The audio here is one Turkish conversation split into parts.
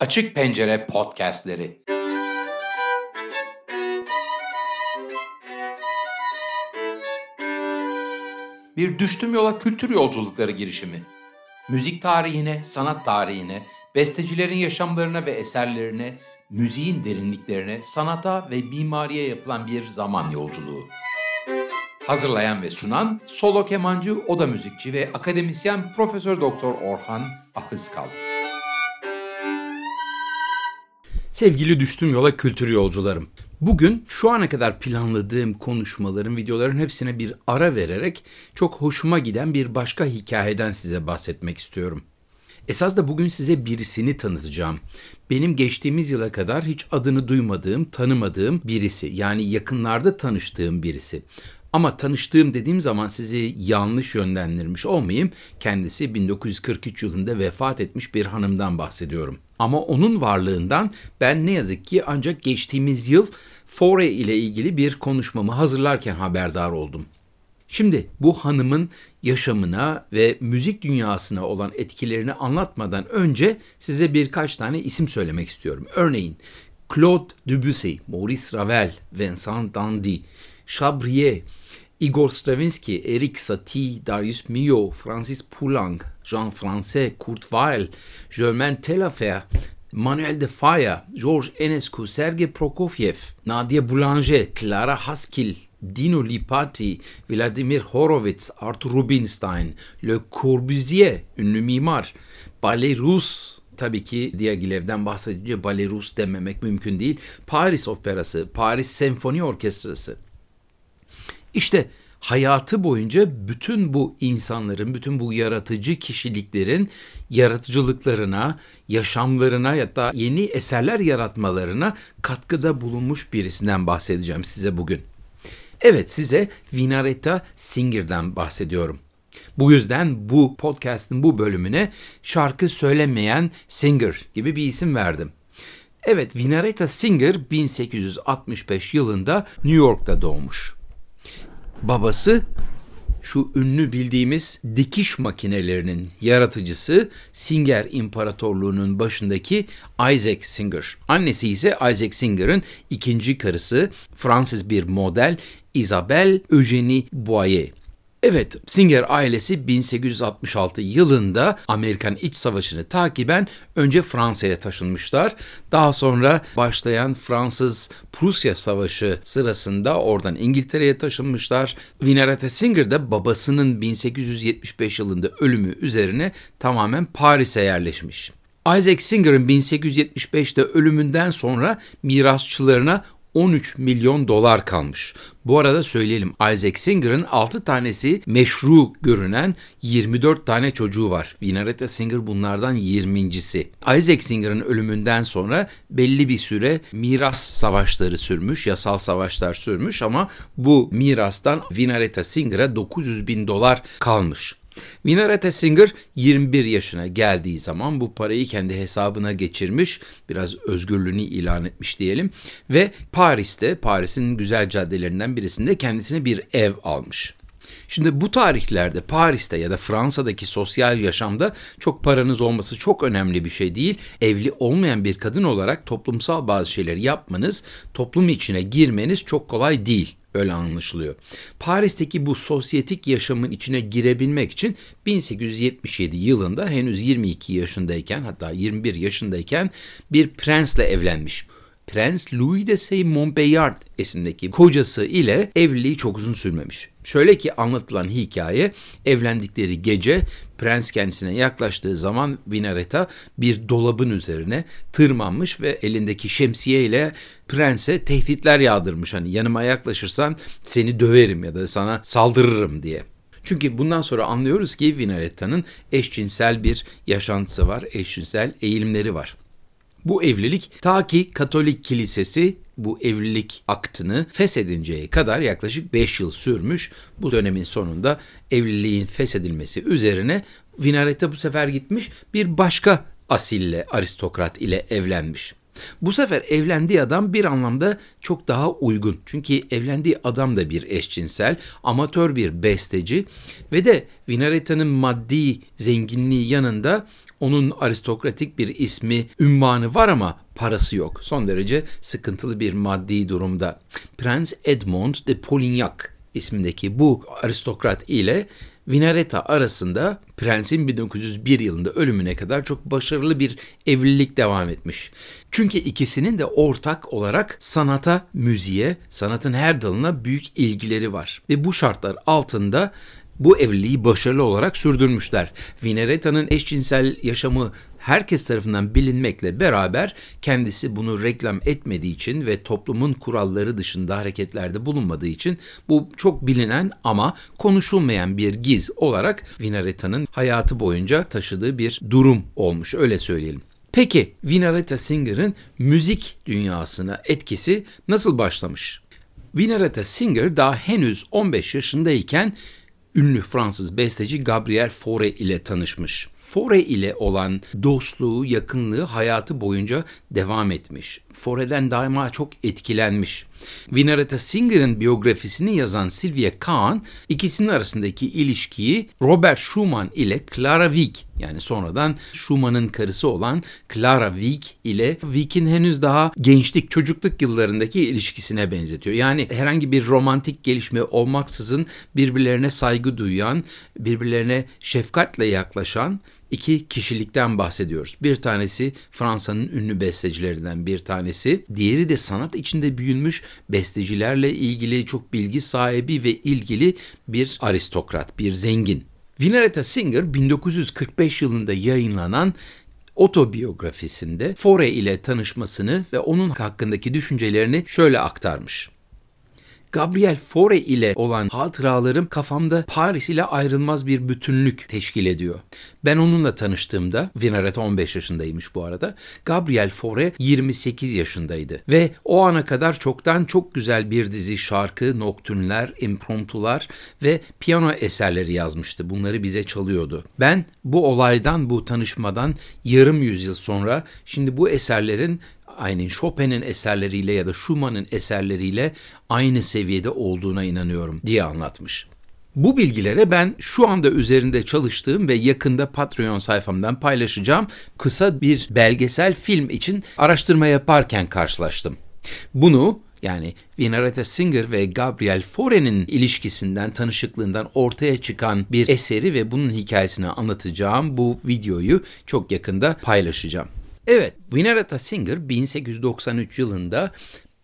Açık Pencere Podcastleri Bir düştüm yola kültür yolculukları girişimi. Müzik tarihine, sanat tarihine, bestecilerin yaşamlarına ve eserlerine, müziğin derinliklerine, sanata ve mimariye yapılan bir zaman yolculuğu. Hazırlayan ve sunan solo kemancı, oda müzikçi ve akademisyen Profesör Doktor Orhan Ahıskal. Sevgili düştüm yola kültür yolcularım. Bugün şu ana kadar planladığım konuşmaların, videoların hepsine bir ara vererek çok hoşuma giden bir başka hikayeden size bahsetmek istiyorum. Esas da bugün size birisini tanıtacağım. Benim geçtiğimiz yıla kadar hiç adını duymadığım, tanımadığım birisi. Yani yakınlarda tanıştığım birisi. Ama tanıştığım dediğim zaman sizi yanlış yönlendirmiş olmayayım. Kendisi 1943 yılında vefat etmiş bir hanımdan bahsediyorum. Ama onun varlığından ben ne yazık ki ancak geçtiğimiz yıl Fore ile ilgili bir konuşmamı hazırlarken haberdar oldum. Şimdi bu hanımın yaşamına ve müzik dünyasına olan etkilerini anlatmadan önce size birkaç tane isim söylemek istiyorum. Örneğin Claude Debussy, Maurice Ravel, Vincent Dandy, Chabrier, Igor Stravinsky, Eric Satie, Darius Milhaud, Francis Poulenc, Jean Francais, Kurt Weill, Germain Taillefer, Manuel de Falla, Georges Enescu, Sergei Prokofiev, Nadia Boulanger, Clara Haskell, Dino Lipati, Vladimir Horowitz, Arthur Rubinstein, Le Corbusier, ünlü mimar, Ballet Rus, tabii ki Diaghilev'den bahsedince Ballet Rus dememek mümkün değil. Paris Operası, Paris Senfoni Orkestrası. İşte hayatı boyunca bütün bu insanların, bütün bu yaratıcı kişiliklerin yaratıcılıklarına, yaşamlarına ya da yeni eserler yaratmalarına katkıda bulunmuş birisinden bahsedeceğim size bugün. Evet size Vinaretta Singer'den bahsediyorum. Bu yüzden bu podcast'ın bu bölümüne şarkı söylemeyen singer gibi bir isim verdim. Evet Vinaretta Singer 1865 yılında New York'ta doğmuş. Babası şu ünlü bildiğimiz dikiş makinelerinin yaratıcısı Singer İmparatorluğu'nun başındaki Isaac Singer. Annesi ise Isaac Singer'ın ikinci karısı Fransız bir model Isabelle Eugénie Boyer. Evet, Singer ailesi 1866 yılında Amerikan İç Savaşı'nı takiben önce Fransa'ya taşınmışlar. Daha sonra başlayan Fransız-Prusya Savaşı sırasında oradan İngiltere'ye taşınmışlar. Vinerette Singer de babasının 1875 yılında ölümü üzerine tamamen Paris'e yerleşmiş. Isaac Singer'ın 1875'te ölümünden sonra mirasçılarına 13 milyon dolar kalmış. Bu arada söyleyelim Isaac Singer'ın 6 tanesi meşru görünen 24 tane çocuğu var. Vinaretta Singer bunlardan 20.si. Isaac Singer'ın ölümünden sonra belli bir süre miras savaşları sürmüş, yasal savaşlar sürmüş ama bu mirastan Vinaretta Singer'a 900 bin dolar kalmış. Vinaretta Singer 21 yaşına geldiği zaman bu parayı kendi hesabına geçirmiş, biraz özgürlüğünü ilan etmiş diyelim ve Paris'te, Paris'in güzel caddelerinden birisinde kendisine bir ev almış. Şimdi bu tarihlerde Paris'te ya da Fransa'daki sosyal yaşamda çok paranız olması çok önemli bir şey değil. Evli olmayan bir kadın olarak toplumsal bazı şeyleri yapmanız, toplum içine girmeniz çok kolay değil. Öyle anlaşılıyor. Paris'teki bu sosyetik yaşamın içine girebilmek için 1877 yılında henüz 22 yaşındayken hatta 21 yaşındayken bir prensle evlenmiş. Prens Louis de Saint-Montbéliard isimdeki kocası ile evliliği çok uzun sürmemiş. Şöyle ki anlatılan hikaye evlendikleri gece prens kendisine yaklaştığı zaman Vinareta bir dolabın üzerine tırmanmış ve elindeki şemsiye ile prense tehditler yağdırmış. Hani yanıma yaklaşırsan seni döverim ya da sana saldırırım diye. Çünkü bundan sonra anlıyoruz ki Vinaretta'nın eşcinsel bir yaşantısı var, eşcinsel eğilimleri var. Bu evlilik ta ki Katolik Kilisesi bu evlilik aktını feshedinceye kadar yaklaşık 5 yıl sürmüş. Bu dönemin sonunda evliliğin feshedilmesi üzerine Vinaretta bu sefer gitmiş bir başka asille, aristokrat ile evlenmiş. Bu sefer evlendiği adam bir anlamda çok daha uygun. Çünkü evlendiği adam da bir eşcinsel, amatör bir besteci ve de Vinaretta'nın maddi zenginliği yanında Onun aristokratik bir ismi, ünvanı var ama parası yok. Son derece sıkıntılı bir maddi durumda. Prens Edmond de Polignac ismindeki bu aristokrat ile Vinareta arasında prensin 1901 yılında ölümüne kadar çok başarılı bir evlilik devam etmiş. Çünkü ikisinin de ortak olarak sanata, müziğe, sanatın her dalına büyük ilgileri var. Ve bu şartlar altında bu evliliği başarılı olarak sürdürmüşler. Vinereta'nın eşcinsel yaşamı herkes tarafından bilinmekle beraber kendisi bunu reklam etmediği için ve toplumun kuralları dışında hareketlerde bulunmadığı için bu çok bilinen ama konuşulmayan bir giz olarak Vinareta'nın hayatı boyunca taşıdığı bir durum olmuş öyle söyleyelim. Peki Vinareta Singer'ın müzik dünyasına etkisi nasıl başlamış? Vinareta Singer daha henüz 15 yaşındayken ünlü Fransız besteci Gabriel Fauré ile tanışmış. Fore ile olan dostluğu, yakınlığı hayatı boyunca devam etmiş. Fore'den daima çok etkilenmiş. Vinareta Singer'ın biyografisini yazan Sylvia Kahn, ikisinin arasındaki ilişkiyi Robert Schumann ile Clara Wieck yani sonradan Schumann'ın karısı olan Clara Wieck ile Wieck'in henüz daha gençlik, çocukluk yıllarındaki ilişkisine benzetiyor. Yani herhangi bir romantik gelişme olmaksızın birbirlerine saygı duyan, birbirlerine şefkatle yaklaşan iki kişilikten bahsediyoruz. Bir tanesi Fransa'nın ünlü bestecilerinden bir tanesi. Diğeri de sanat içinde büyünmüş bestecilerle ilgili çok bilgi sahibi ve ilgili bir aristokrat, bir zengin. Vinaretta Singer 1945 yılında yayınlanan otobiyografisinde Fore ile tanışmasını ve onun hakkındaki düşüncelerini şöyle aktarmış. Gabriel Fauré ile olan hatıralarım kafamda Paris ile ayrılmaz bir bütünlük teşkil ediyor. Ben onunla tanıştığımda, Vinaret 15 yaşındaymış bu arada, Gabriel Fauré 28 yaşındaydı. Ve o ana kadar çoktan çok güzel bir dizi şarkı, noktünler, impromptular ve piyano eserleri yazmıştı. Bunları bize çalıyordu. Ben bu olaydan, bu tanışmadan yarım yüzyıl sonra şimdi bu eserlerin aynı Chopin'in eserleriyle ya da Schumann'ın eserleriyle aynı seviyede olduğuna inanıyorum diye anlatmış. Bu bilgilere ben şu anda üzerinde çalıştığım ve yakında Patreon sayfamdan paylaşacağım kısa bir belgesel film için araştırma yaparken karşılaştım. Bunu yani Vinaretta Singer ve Gabriel Fauré'nin ilişkisinden, tanışıklığından ortaya çıkan bir eseri ve bunun hikayesini anlatacağım bu videoyu çok yakında paylaşacağım. Evet, Winneretta Singer 1893 yılında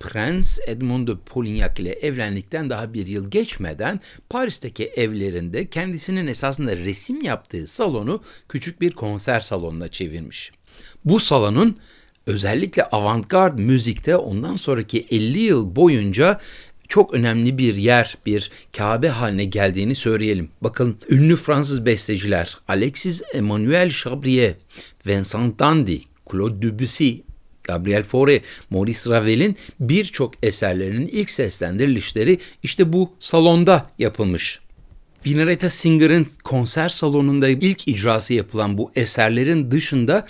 Prens Edmond de Polignac ile evlendikten daha bir yıl geçmeden Paris'teki evlerinde kendisinin esasında resim yaptığı salonu küçük bir konser salonuna çevirmiş. Bu salonun özellikle avantgard müzikte ondan sonraki 50 yıl boyunca çok önemli bir yer, bir Kabe haline geldiğini söyleyelim. Bakın ünlü Fransız besteciler Alexis Emmanuel Chabrier, Vincent Dandy, Claude Debussy, Gabriel Fauré, Maurice Ravel'in birçok eserlerinin ilk seslendirilişleri işte bu salonda yapılmış. Vinaretta Singer'ın konser salonunda ilk icrası yapılan bu eserlerin dışında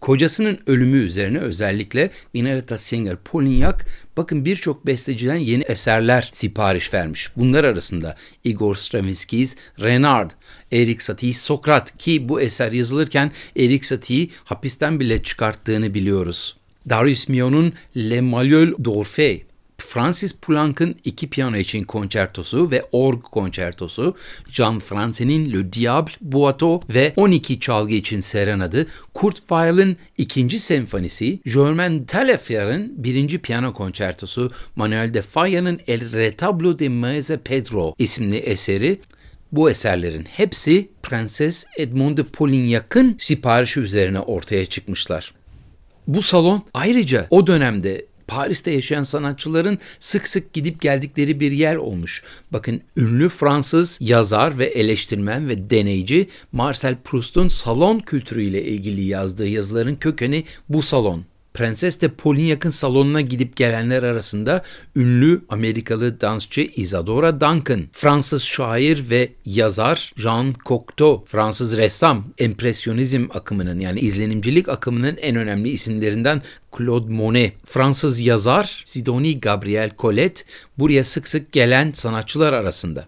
kocasının ölümü üzerine özellikle Vinaretta Singer Polignac bakın birçok besteciden yeni eserler sipariş vermiş. Bunlar arasında Igor Stravinsky's Renard, Erik Satie's Sokrat ki bu eser yazılırken Erik Satie'yi hapisten bile çıkarttığını biliyoruz. Darius Milhaud'un Le Malleul d'Orphée Francis Poulenc'ın iki piyano için konçertosu ve org konçertosu, Jean France'nin Le Diable Boato ve 12 çalgı için serenadı, Kurt Weill'in ikinci senfonisi, Germain Taillefer'in birinci piyano konçertosu, Manuel de Falla'nın El Retablo de Maese Pedro isimli eseri bu eserlerin hepsi Prenses Edmond de Polignac'ın siparişi üzerine ortaya çıkmışlar. Bu salon ayrıca o dönemde Paris'te yaşayan sanatçıların sık sık gidip geldikleri bir yer olmuş. Bakın ünlü Fransız yazar ve eleştirmen ve deneyci Marcel Proust'un salon kültürüyle ilgili yazdığı yazıların kökeni bu salon. Prenses de Polignac'ın salonuna gidip gelenler arasında ünlü Amerikalı dansçı Isadora Duncan, Fransız şair ve yazar Jean Cocteau, Fransız ressam, empresyonizm akımının yani izlenimcilik akımının en önemli isimlerinden Claude Monet, Fransız yazar Sidonie Gabriel Colette buraya sık sık gelen sanatçılar arasında.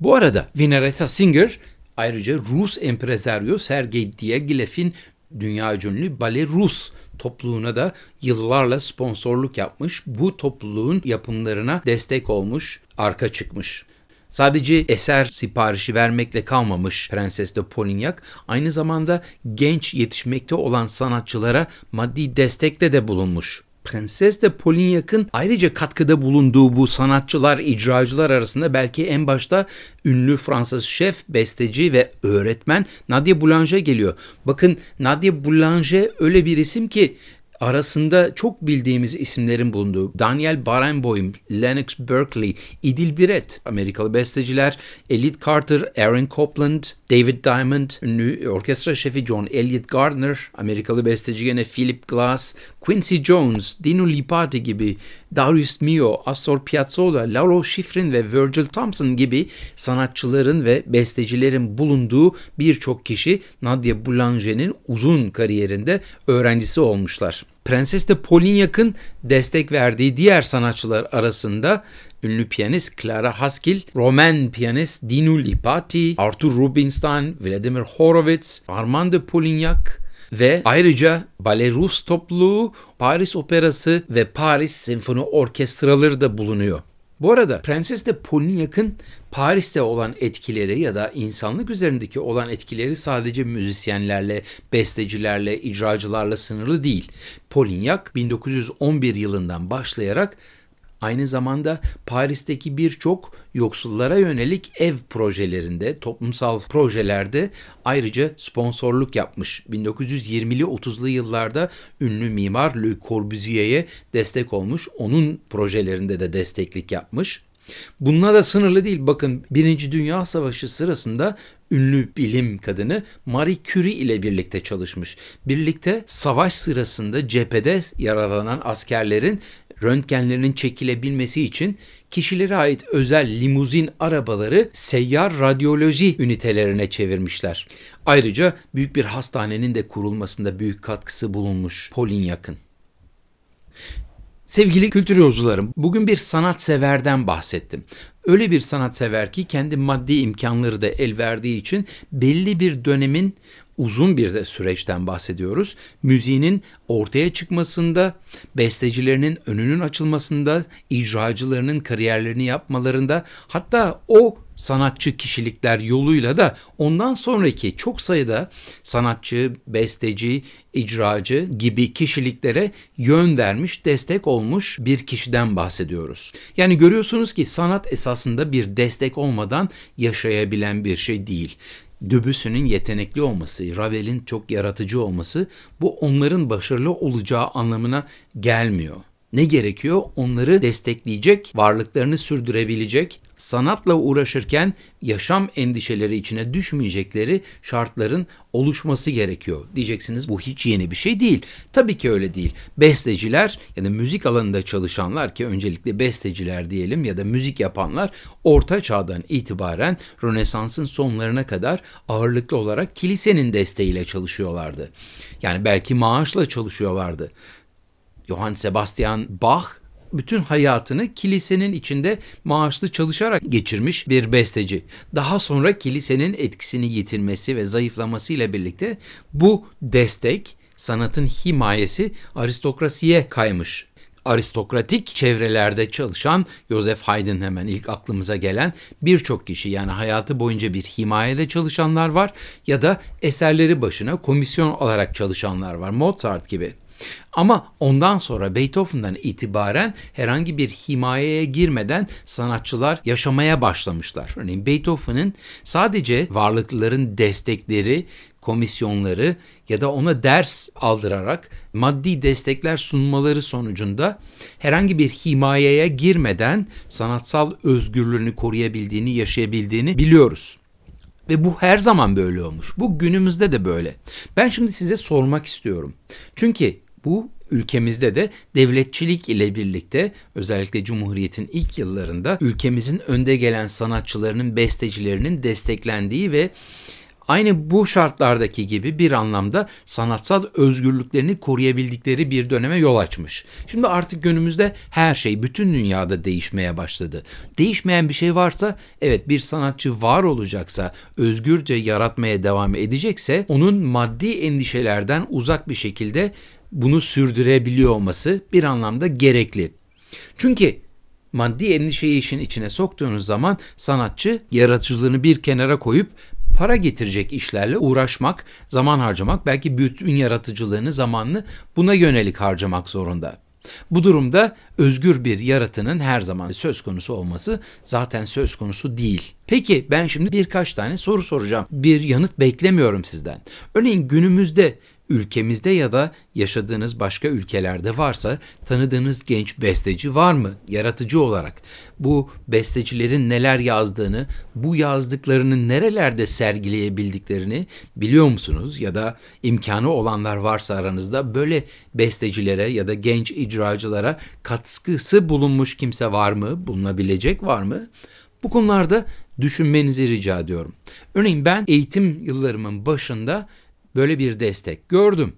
Bu arada Vinaretta Singer Ayrıca Rus emprezaryo Sergey Diaghilev'in dünya ünlü Bale Rus topluluğuna da yıllarla sponsorluk yapmış. Bu topluluğun yapımlarına destek olmuş, arka çıkmış. Sadece eser siparişi vermekle kalmamış Prenses de Polignac, aynı zamanda genç yetişmekte olan sanatçılara maddi destekte de bulunmuş. Prenses de Polignac'ın ayrıca katkıda bulunduğu bu sanatçılar, icracılar arasında belki en başta ünlü Fransız şef, besteci ve öğretmen Nadia Boulanger geliyor. Bakın Nadia Boulanger öyle bir isim ki arasında çok bildiğimiz isimlerin bulunduğu Daniel Barenboim, Lennox Berkeley, Idil Biret, Amerikalı besteciler, Elliot Carter, Aaron Copland, David Diamond, ünlü orkestra şefi John Elliott Gardner, Amerikalı besteci gene Philip Glass, Quincy Jones, Dino Lipati gibi, Darius Mio, Astor Piazzolla, Lauro Schifrin ve Virgil Thompson gibi sanatçıların ve bestecilerin bulunduğu birçok kişi Nadia Boulanger'in uzun kariyerinde öğrencisi olmuşlar. Prenses de Polignac'ın destek verdiği diğer sanatçılar arasında ünlü piyanist Clara Haskell, Roman piyanist Dinu Lipati, Arthur Rubinstein, Vladimir Horowitz, Armand de Polignac ve ayrıca Ballet Rus topluluğu, Paris Operası ve Paris Senfoni Orkestraları da bulunuyor. Bu arada Prenses de Polignac'ın Paris'te olan etkileri ya da insanlık üzerindeki olan etkileri sadece müzisyenlerle, bestecilerle, icracılarla sınırlı değil. Polignac 1911 yılından başlayarak Aynı zamanda Paris'teki birçok yoksullara yönelik ev projelerinde, toplumsal projelerde ayrıca sponsorluk yapmış. 1920'li 30'lu yıllarda ünlü mimar Le Corbusier'e destek olmuş. Onun projelerinde de desteklik yapmış. Bununla da sınırlı değil. Bakın Birinci Dünya Savaşı sırasında ünlü bilim kadını Marie Curie ile birlikte çalışmış. Birlikte savaş sırasında cephede yaralanan askerlerin röntgenlerinin çekilebilmesi için kişilere ait özel limuzin arabaları seyyar radyoloji ünitelerine çevirmişler. Ayrıca büyük bir hastanenin de kurulmasında büyük katkısı bulunmuş Polignac'ın. Sevgili kültür yolcularım, bugün bir sanatseverden bahsettim. Öyle bir sanatsever ki kendi maddi imkanları da el verdiği için belli bir dönemin uzun bir de süreçten bahsediyoruz. Müziğinin ortaya çıkmasında, bestecilerinin önünün açılmasında, icracılarının kariyerlerini yapmalarında, hatta o sanatçı kişilikler yoluyla da ondan sonraki çok sayıda sanatçı, besteci, icracı gibi kişiliklere yön vermiş, destek olmuş bir kişiden bahsediyoruz. Yani görüyorsunuz ki sanat esasında bir destek olmadan yaşayabilen bir şey değil. Debussy'nin yetenekli olması, Ravel'in çok yaratıcı olması bu onların başarılı olacağı anlamına gelmiyor. Ne gerekiyor? Onları destekleyecek, varlıklarını sürdürebilecek, sanatla uğraşırken yaşam endişeleri içine düşmeyecekleri şartların oluşması gerekiyor. Diyeceksiniz bu hiç yeni bir şey değil. Tabii ki öyle değil. Besteciler ya da müzik alanında çalışanlar ki öncelikle besteciler diyelim ya da müzik yapanlar orta çağdan itibaren Rönesans'ın sonlarına kadar ağırlıklı olarak kilisenin desteğiyle çalışıyorlardı. Yani belki maaşla çalışıyorlardı. Johann Sebastian Bach bütün hayatını kilisenin içinde maaşlı çalışarak geçirmiş bir besteci. Daha sonra kilisenin etkisini yitirmesi ve zayıflamasıyla birlikte bu destek, sanatın himayesi aristokrasiye kaymış aristokratik çevrelerde çalışan Joseph Haydn hemen ilk aklımıza gelen birçok kişi yani hayatı boyunca bir himayede çalışanlar var ya da eserleri başına komisyon olarak çalışanlar var Mozart gibi. Ama ondan sonra Beethoven'dan itibaren herhangi bir himayeye girmeden sanatçılar yaşamaya başlamışlar. Örneğin Beethoven'ın sadece varlıklıların destekleri, komisyonları ya da ona ders aldırarak maddi destekler sunmaları sonucunda herhangi bir himayeye girmeden sanatsal özgürlüğünü koruyabildiğini, yaşayabildiğini biliyoruz. Ve bu her zaman böyle olmuş. Bu günümüzde de böyle. Ben şimdi size sormak istiyorum. Çünkü bu ülkemizde de devletçilik ile birlikte özellikle Cumhuriyet'in ilk yıllarında ülkemizin önde gelen sanatçılarının, bestecilerinin desteklendiği ve aynı bu şartlardaki gibi bir anlamda sanatsal özgürlüklerini koruyabildikleri bir döneme yol açmış. Şimdi artık günümüzde her şey bütün dünyada değişmeye başladı. Değişmeyen bir şey varsa evet bir sanatçı var olacaksa, özgürce yaratmaya devam edecekse onun maddi endişelerden uzak bir şekilde bunu sürdürebiliyor olması bir anlamda gerekli. Çünkü maddi endişeyi işin içine soktuğunuz zaman sanatçı yaratıcılığını bir kenara koyup para getirecek işlerle uğraşmak, zaman harcamak, belki bütün yaratıcılığını, zamanını buna yönelik harcamak zorunda. Bu durumda özgür bir yaratının her zaman söz konusu olması zaten söz konusu değil. Peki ben şimdi birkaç tane soru soracağım. Bir yanıt beklemiyorum sizden. Örneğin günümüzde ülkemizde ya da yaşadığınız başka ülkelerde varsa tanıdığınız genç besteci var mı yaratıcı olarak? Bu bestecilerin neler yazdığını, bu yazdıklarını nerelerde sergileyebildiklerini biliyor musunuz? Ya da imkanı olanlar varsa aranızda böyle bestecilere ya da genç icracılara katkısı bulunmuş kimse var mı? Bulunabilecek var mı? Bu konularda düşünmenizi rica ediyorum. Örneğin ben eğitim yıllarımın başında böyle bir destek gördüm.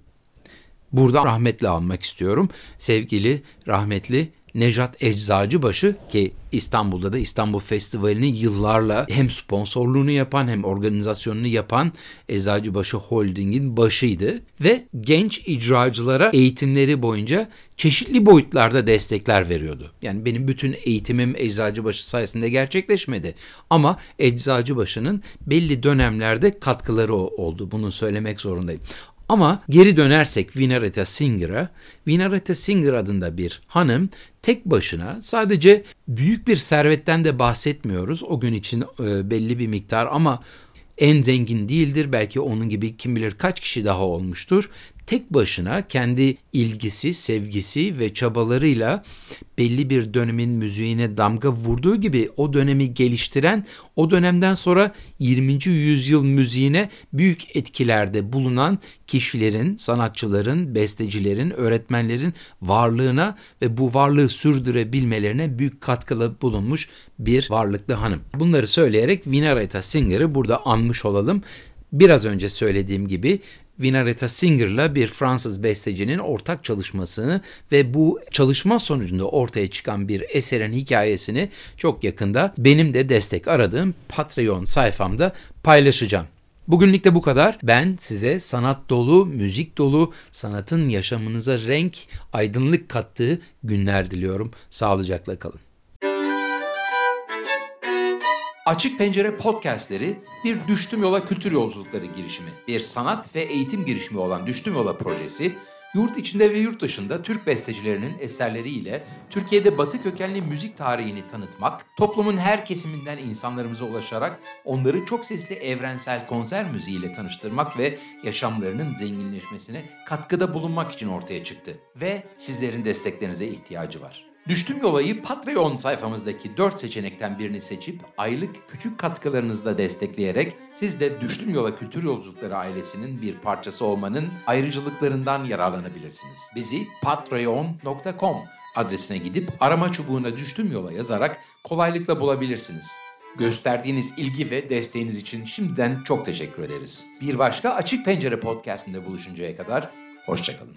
Burada rahmetle almak istiyorum. Sevgili rahmetli Nejat Eczacıbaşı ki İstanbul'da da İstanbul Festivali'ni yıllarla hem sponsorluğunu yapan hem organizasyonunu yapan Eczacıbaşı Holding'in başıydı ve genç icracılara eğitimleri boyunca çeşitli boyutlarda destekler veriyordu. Yani benim bütün eğitimim Eczacıbaşı sayesinde gerçekleşmedi ama Eczacıbaşı'nın belli dönemlerde katkıları oldu. Bunu söylemek zorundayım. Ama geri dönersek Vinareta Singer'a, Vinareta Singer adında bir hanım tek başına sadece büyük bir servetten de bahsetmiyoruz. O gün için e, belli bir miktar ama en zengin değildir. Belki onun gibi kim bilir kaç kişi daha olmuştur tek başına kendi ilgisi, sevgisi ve çabalarıyla belli bir dönemin müziğine damga vurduğu gibi o dönemi geliştiren, o dönemden sonra 20. yüzyıl müziğine büyük etkilerde bulunan kişilerin, sanatçıların, bestecilerin, öğretmenlerin varlığına ve bu varlığı sürdürebilmelerine büyük katkılı bulunmuş bir varlıklı hanım. Bunları söyleyerek Vinareta Singer'ı burada anmış olalım. Biraz önce söylediğim gibi Vinareta Singer'la bir Fransız bestecinin ortak çalışmasını ve bu çalışma sonucunda ortaya çıkan bir eserin hikayesini çok yakında benim de destek aradığım Patreon sayfamda paylaşacağım. Bugünlük de bu kadar. Ben size sanat dolu, müzik dolu, sanatın yaşamınıza renk, aydınlık kattığı günler diliyorum. Sağlıcakla kalın. Açık Pencere podcastleri bir Düştüm Yola kültür yolculukları girişimi. Bir sanat ve eğitim girişimi olan Düştüm Yola projesi, yurt içinde ve yurt dışında Türk bestecilerinin eserleriyle Türkiye'de batı kökenli müzik tarihini tanıtmak, toplumun her kesiminden insanlarımıza ulaşarak onları çok sesli evrensel konser müziğiyle tanıştırmak ve yaşamlarının zenginleşmesine katkıda bulunmak için ortaya çıktı. Ve sizlerin desteklerinize ihtiyacı var. Düştüm Yolayı Patreon sayfamızdaki 4 seçenekten birini seçip aylık küçük katkılarınızla destekleyerek siz de Düştüm Yola Kültür Yolculukları ailesinin bir parçası olmanın ayrıcalıklarından yararlanabilirsiniz. Bizi patreon.com adresine gidip arama çubuğuna Düştüm Yola yazarak kolaylıkla bulabilirsiniz. Gösterdiğiniz ilgi ve desteğiniz için şimdiden çok teşekkür ederiz. Bir başka Açık Pencere podcastinde buluşuncaya kadar hoşçakalın.